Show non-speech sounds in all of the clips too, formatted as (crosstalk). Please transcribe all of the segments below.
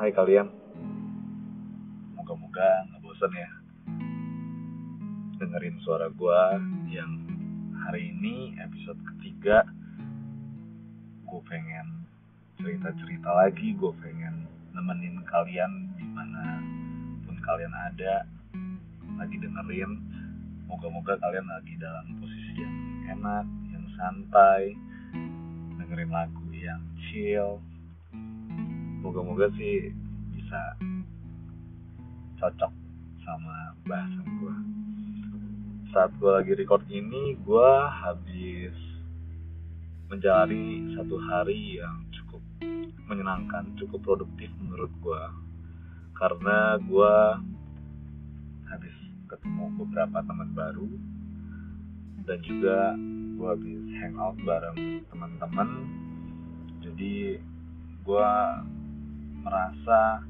Hai kalian. Moga-moga nggak bosan ya. Dengerin suara gue yang hari ini episode ketiga. Gue pengen cerita-cerita lagi Gue pengen nemenin kalian di mana pun kalian ada Lagi dengerin. Moga-moga kalian lagi dalam posisi yang enak, yang santai Dengerin lagu yang chill moga-moga sih bisa cocok sama bahasan gue saat gue lagi record ini gue habis menjalani satu hari yang cukup menyenangkan cukup produktif menurut gue karena gue habis ketemu beberapa teman baru dan juga gue habis hangout bareng teman-teman. Jadi gue merasa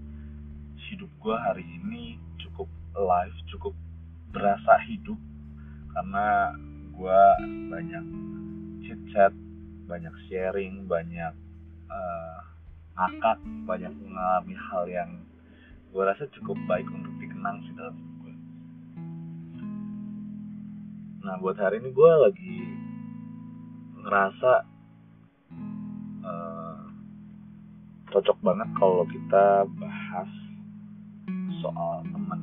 hidup gue hari ini cukup alive, cukup berasa hidup karena gue banyak chit chat, banyak sharing, banyak uh, ngakak, banyak mengalami hal yang gue rasa cukup baik untuk dikenang sih dalam hidup gue. Nah buat hari ini gue lagi ngerasa cocok banget kalau kita bahas soal teman.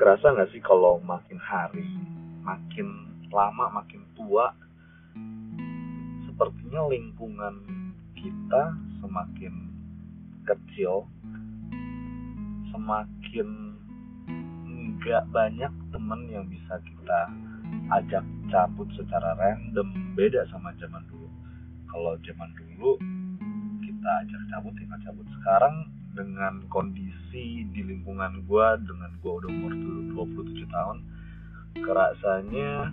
Kerasa nggak sih kalau makin hari, makin lama, makin tua, sepertinya lingkungan kita semakin kecil, semakin nggak banyak teman yang bisa kita ajak cabut secara random, beda sama zaman dulu kalau zaman dulu kita ajak cabut tinggal cabut. Sekarang dengan kondisi di lingkungan gue dengan gue udah umur 27 tahun kerasanya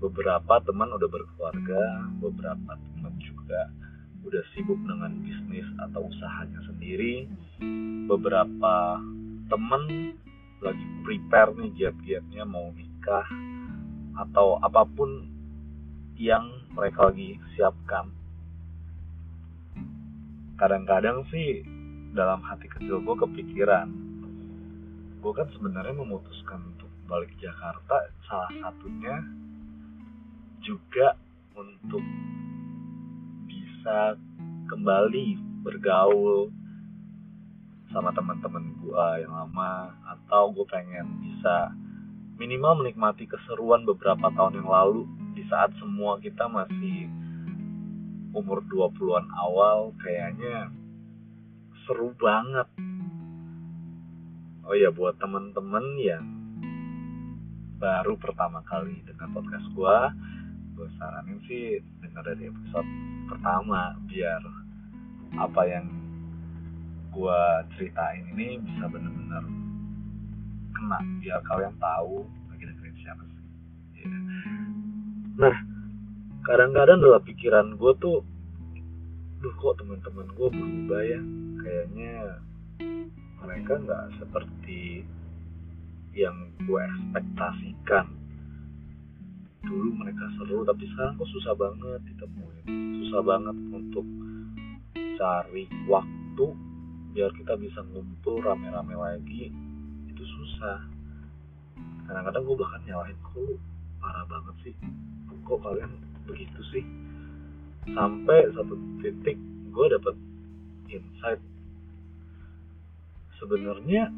beberapa teman udah berkeluarga beberapa teman juga udah sibuk dengan bisnis atau usahanya sendiri. Beberapa teman lagi prepare nih giat-giatnya mau nikah atau apa pun yang mereka lagi siapkan. Kadang-kadang sih dalam hati kecil gue kepikiran gue kan sebenarnya memutuskan untuk balik Jakarta salah satunya juga untuk bisa kembali bergaul sama teman-teman gue yang lama atau gue pengen bisa minimal menikmati keseruan beberapa tahun yang lalu di saat semua kita masih umur 20-an awal kayaknya seru banget. Oh ya buat temen-temen yang baru pertama kali dengan podcast gue, gue saranin sih dengar dari episode pertama biar apa yang gue ceritain ini bisa bener-bener kena biar kalian tahu lagi dengerin siapa sih. Yeah nah kadang-kadang dalam pikiran gue tuh duh kok teman-teman gue berubah ya? Kayaknya mereka nggak seperti yang gue ekspektasikan. Dulu mereka seru tapi sekarang kok susah banget ditemuin. Susah banget untuk cari waktu biar kita bisa ngumpul rame-rame lagi. Itu susah. Kadang-kadang gue bahkan nyalahin kok parah banget sih. Kok kalian begitu sih? Sampai satu titik gue dapet insight. Sebenarnya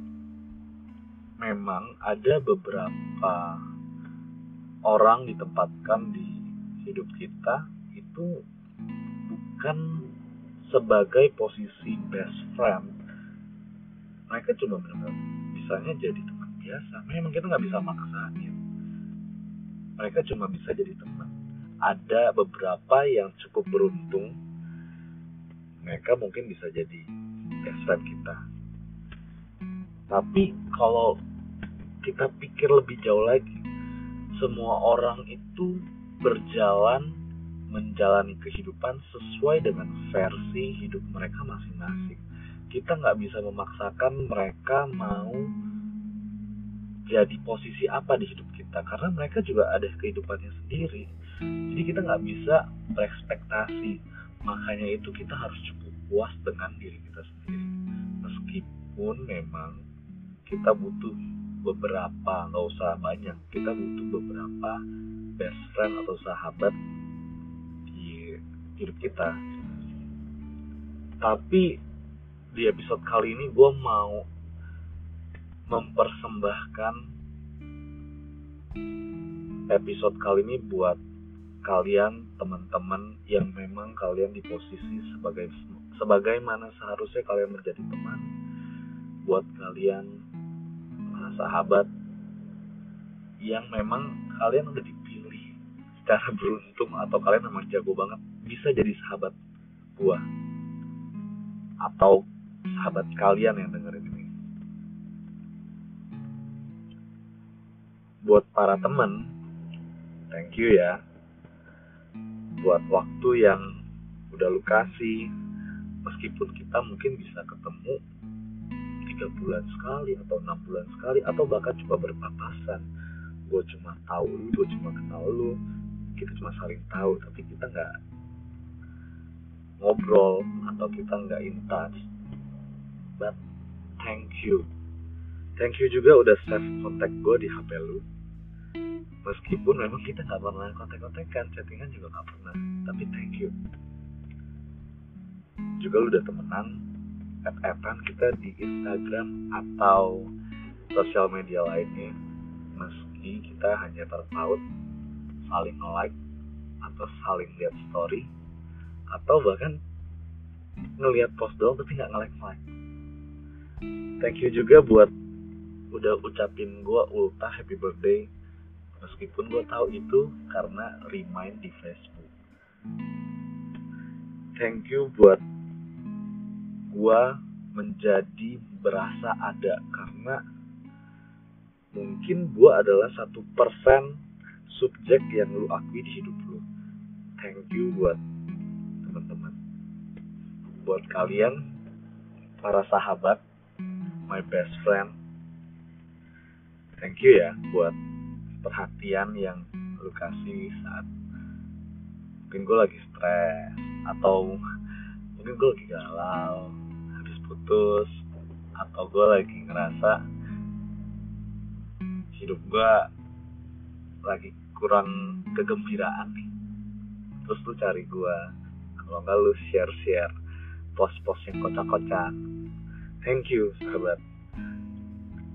memang ada beberapa orang ditempatkan di hidup kita itu bukan sebagai posisi best friend. Mereka cuma benar-benar bisanya jadi teman biasa. Memang kita nggak bisa maksain mereka cuma bisa jadi teman. Ada beberapa yang cukup beruntung. Mereka mungkin bisa jadi best friend kita. Tapi kalau kita pikir lebih jauh lagi semua orang itu berjalan menjalani kehidupan sesuai dengan versi hidup mereka masing-masing. Kita nggak bisa memaksakan mereka mau jadi posisi apa di hidup kita. Karena mereka juga ada kehidupannya sendiri. Jadi kita nggak bisa berekspektasi. Makanya itu kita harus cukup puas dengan diri kita sendiri. Meskipun memang kita butuh beberapa nggak usah banyak. Kita butuh beberapa best friend atau sahabat di hidup kita. Tapi di episode kali ini gue mau mempersembahkan episode kali ini buat kalian teman-teman yang memang kalian di posisi sebagai sebagaimana seharusnya kalian menjadi teman. Buat kalian sahabat yang memang kalian udah dipilih secara beruntung atau kalian memang jago banget bisa jadi sahabat gua atau sahabat kalian yang dengerin ini buat para teman thank you ya. Buat waktu yang udah lu kasih meskipun kita mungkin bisa ketemu tiga bulan sekali atau enam bulan sekali atau bahkan cuma berpapasan gue cuma tahu lu gue cuma kenal lu kita cuma saling tahu tapi kita nggak ngobrol atau kita nggak in but thank you thank you juga udah save kontak gue di hp lu. Meskipun memang kita nggak pernah kontak-kontakan chattingan juga nggak pernah tapi thank you. Juga lu udah temenan add kita di Instagram atau sosial media lainnya. Meski kita hanya terpaut saling like atau saling lihat story atau bahkan ngelihat post doang tapi nggak nge-like like thank you juga buat udah ucapin gue ulta happy birthday. Meskipun gue tahu itu karena remind di Facebook. Thank you buat gue menjadi berasa ada karena mungkin gue adalah satu persen subjek yang lu akui di hidup lu. Thank you buat teman-teman. Buat kalian para sahabat my best friend thank you ya buat perhatian yang lu kasih saat mungkin gue lagi stres atau mungkin gue lagi galau habis putus atau gue lagi ngerasa hidup gue lagi kurang kegembiraan nih. Terus lu cari gue kalau nggak lu share share post-post yang kocak-kocak. Thank you sahabat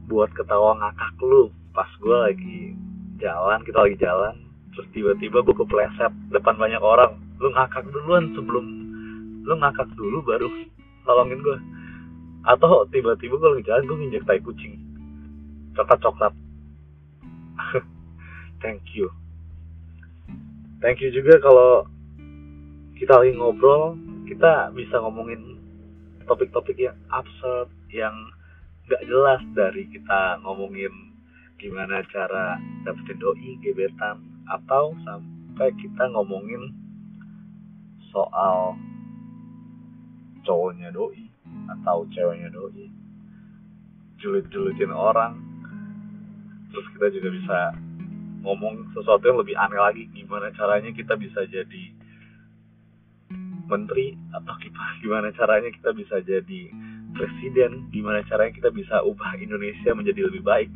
buat ketawa ngakak lu. Pas gue lagi jalan kita lagi jalan terus tiba-tiba gue kepleset depan banyak orang. Lu ngakak duluan sebelum lu ngakak dulu baru nolongin gue atau tiba-tiba gue lagi jalan gue nginjek tai kucing. Coklat coklat. (laughs) Thank you. Thank you juga kalau kita lagi ngobrol kita bisa ngomongin topik-topik yang absurd yang gak jelas dari kita ngomongin gimana cara dapetin doi gebetan atau sampai kita ngomongin soal cowoknya doi atau ceweknya doi julid-julidin orang. Terus kita juga bisa ngomong sesuatu yang lebih aneh lagi gimana caranya kita bisa jadi menteri atau gimana caranya kita bisa jadi presiden gimana caranya kita bisa ubah Indonesia menjadi lebih baik.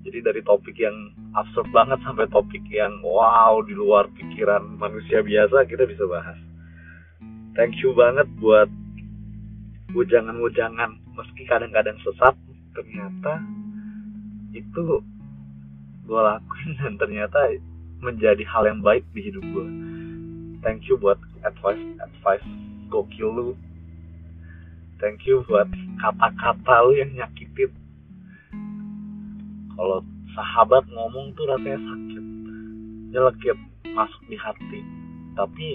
Jadi dari topik yang absurd banget sampai topik yang wow di luar pikiran manusia biasa kita bisa bahas. Thank you banget buat ujangan-ujangan. Meski kadang-kadang sesat ternyata itu gue lakuin dan ternyata menjadi hal yang baik di hidup gue thank you buat advice advice gokil lu thank you buat kata-kata lu yang nyakitin kalau sahabat ngomong tuh rasanya sakit nyelekit masuk di hati. Tapi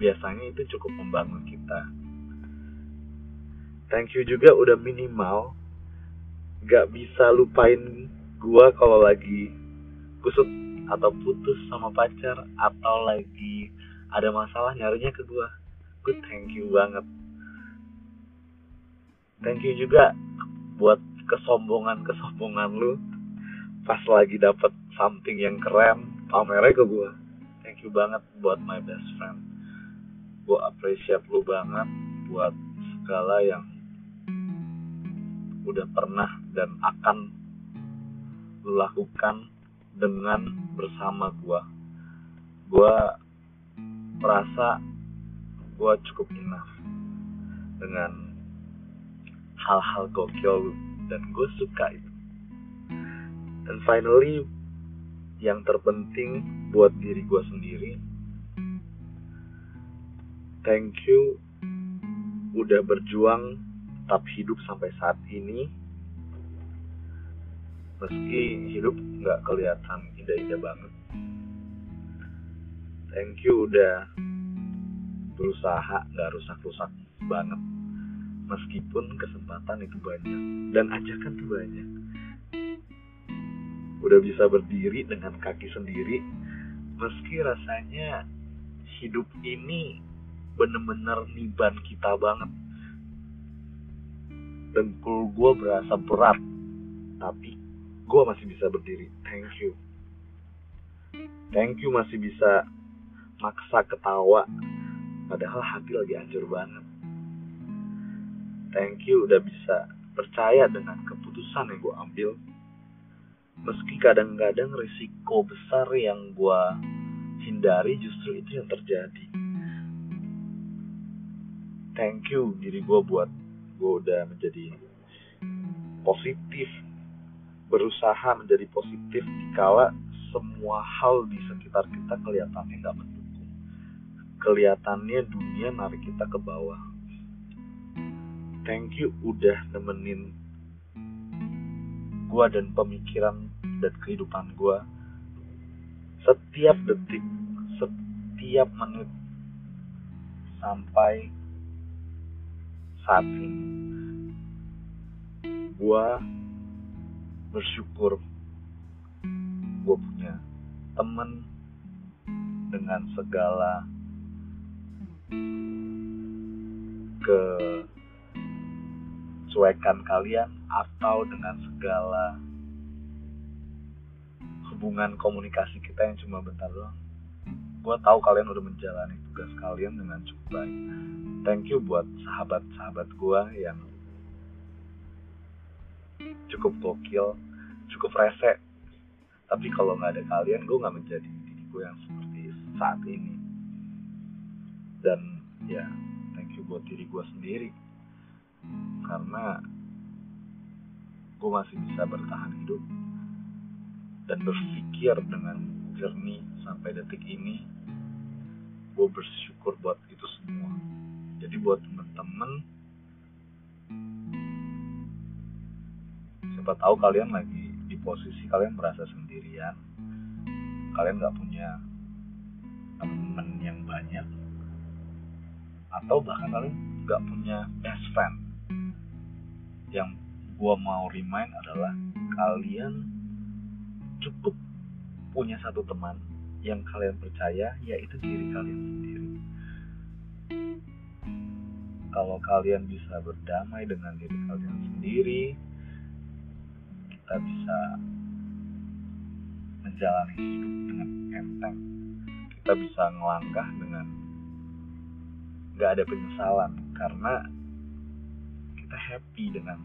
biasanya itu cukup membangun kita. Thank you juga udah minimal. Gak bisa lupain gua kalau lagi kusut atau putus sama pacar atau lagi ada masalah nyarinya ke gua. Gue thank you banget thank you juga buat kesombongan kesombongan lu. Pas lagi dapet something yang keren pamernya ke gue thank you banget buat my best friend. Gue appreciate lu banget buat segala yang udah pernah dan akan lu lakukan dengan bersama gue gue merasa gue cukup enough dengan hal-hal gokil dan gue suka itu. Dan finally yang terpenting buat diri gue sendiri thank you udah berjuang tetap hidup sampai saat ini. Meski hidup nggak kelihatan indah-indah banget. Thank you udah berusaha nggak rusak-rusak banget meskipun kesempatan itu banyak dan ajakan tuh banyak. Udah bisa berdiri dengan kaki sendiri meski rasanya hidup ini bener-bener niban kita banget. Dengkul gue berasa berat tapi gue masih bisa berdiri. Thank you. Thank you masih bisa maksa ketawa padahal hati lagi hancur banget thank you udah bisa percaya dengan keputusan yang gue ambil. Meski kadang-kadang risiko besar yang gue hindari justru itu yang terjadi. Thank you diri gue buat gue udah menjadi positif berusaha menjadi positif dikala semua hal di sekitar kita kelihatannya nggak mendukung. Kelihatannya dunia narik kita ke bawah thank you udah nemenin gue dan pemikiran dan kehidupan gue setiap detik setiap menit sampai saat ini gue bersyukur gue punya temen dengan segala kecuekan kalian atau dengan segala hubungan komunikasi kita yang cuma bentar doang. Gue tahu kalian udah menjalani tugas kalian dengan cukup baik. Thank you buat sahabat-sahabat gue yang cukup gokil cukup rese. Tapi kalau nggak ada kalian gue nggak menjadi diri gue yang seperti saat ini. Dan ya thank you buat diri gue sendiri karena gue masih bisa bertahan hidup dan berpikir dengan jernih sampai detik ini gue bersyukur buat itu semua. Jadi buat temen-temen siapa tahu kalian lagi di posisi kalian merasa sendirian kalian nggak punya temen yang banyak atau bahkan kalian nggak punya best friend yang gue mau remind adalah kalian cukup punya satu teman yang kalian percaya yaitu diri kalian sendiri. Kalau kalian bisa berdamai dengan diri kalian sendiri kita bisa menjalani hidup dengan enteng. Kita bisa ngelangkah dengan gak ada penyesalan karena kita happy dengan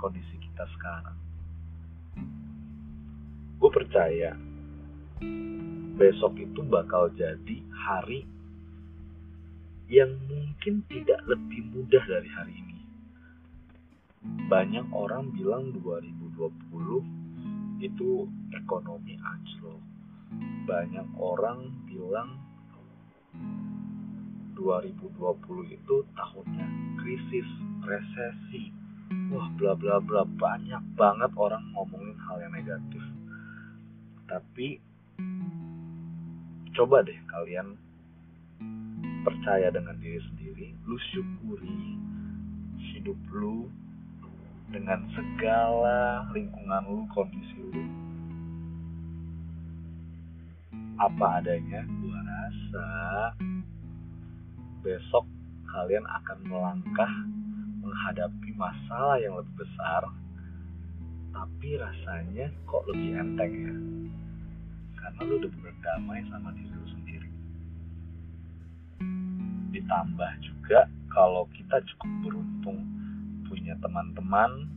kondisi kita sekarang gue percaya besok itu bakal jadi hari yang mungkin tidak lebih mudah dari hari ini. Banyak orang bilang 2020 itu ekonomi anjlok. Banyak orang bilang 2020 itu tahunnya resesi. Wah, bla bla bla banyak banget orang ngomongin hal yang negatif. Tapi coba deh kalian percaya dengan diri sendiri, lu syukuri hidup lu dengan segala lingkungan lu, kondisi lu. Apa adanya, gua rasa besok kalian akan melangkah menghadapi masalah yang lebih besar, tapi rasanya kok lebih enteng ya. Karena lu udah berdamai sama diri lu sendiri ditambah juga kalau kita cukup beruntung punya teman-teman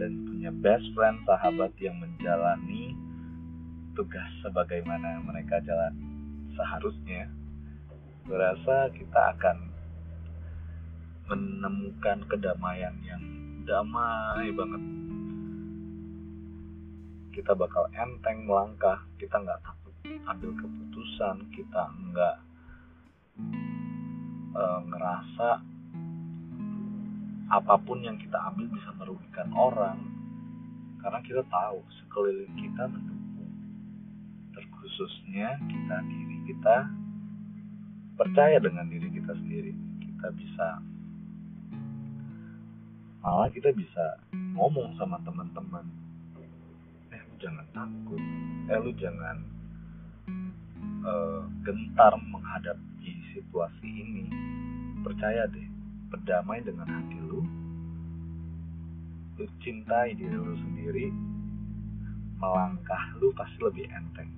dan punya best friend sahabat yang menjalani tugas sebagaimana mereka jalan seharusnya berasa kita akan menemukan kedamaian yang damai banget. Kita bakal enteng melangkah kita nggak takut ambil keputusan kita nggak uh, ngerasa apa pun yang kita ambil bisa merugikan orang. Karena kita tahu sekeliling kita mendukung. Terkhususnya kita diri kita percaya dengan diri kita sendiri. Kita bisa malah kita bisa ngomong sama teman-teman. Eh lu jangan takut. Eh lu jangan uh, gentar menghadapi situasi ini. Percaya deh berdamai dengan hati lu. Lu cintai diri lu sendiri. Melangkah lu pasti lebih enteng.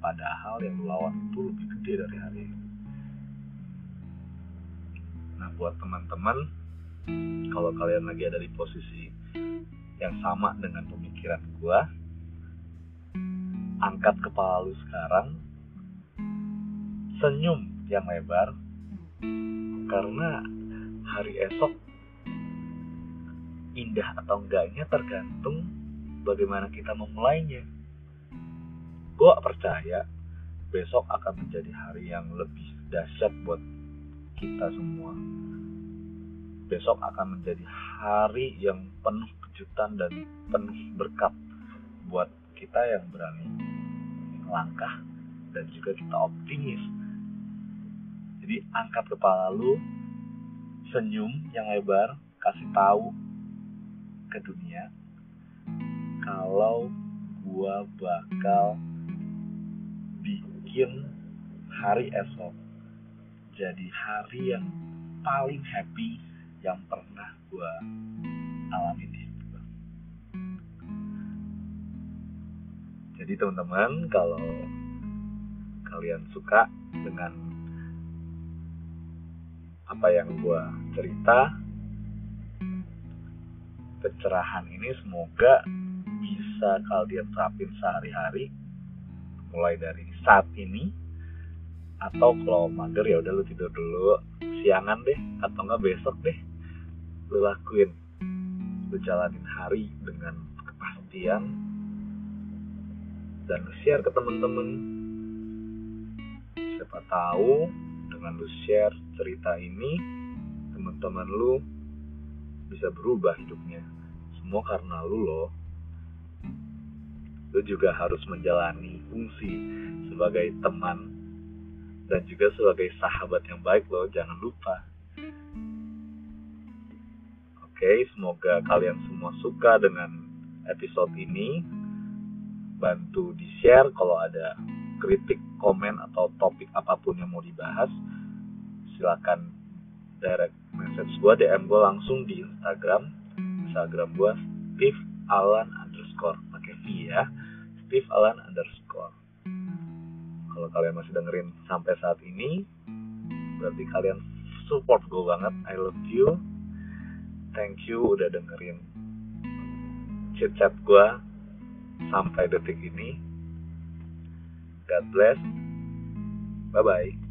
Padahal yang lu lawan itu lebih gede dari hari ini. Nah buat teman-teman kalau kalian lagi ada di posisi yang sama dengan pemikiran gua angkat kepala lu sekarang senyum yang lebar karena hari esok indah atau enggaknya tergantung bagaimana kita memulainya. Gue percaya besok akan menjadi hari yang lebih dahsyat buat kita semua. Besok akan menjadi hari yang penuh kejutan dan penuh berkat buat kita yang berani langkah dan juga kita optimis. Jadi angkat kepala lu, senyum yang lebar, kasih tahu ke dunia kalau gua bakal bikin hari esok jadi hari yang paling happy yang pernah gua alami di hidup gua. Jadi teman-teman kalau kalian suka dengan apa yang gue cerita pencerahan ini semoga bisa kalian terapin sehari-hari mulai dari saat ini atau kalau mager ya udah lu tidur dulu siangan deh atau enggak besok deh lu lakuin lu jalanin hari dengan kepastian dan lu share ke temen-temen. Siapa tahu dengan lu share cerita ini teman-teman lu bisa berubah hidupnya. Semua karena lu loh. Lu juga harus menjalani fungsi sebagai teman dan juga sebagai sahabat yang baik loh. Jangan lupa oke semoga kalian semua suka dengan episode ini. Bantu di share kalau ada kritik, komen atau topik apa pun yang mau dibahas. Silakan direct message gue DM gue langsung di Instagram. Instagram gue Steve Alan underscore pakai V ya. Steve Alan underscore. Kalau kalian masih dengerin sampai saat ini berarti kalian support gue banget. I love you thank you udah dengerin chat chat gue sampai detik ini. God bless. Bye bye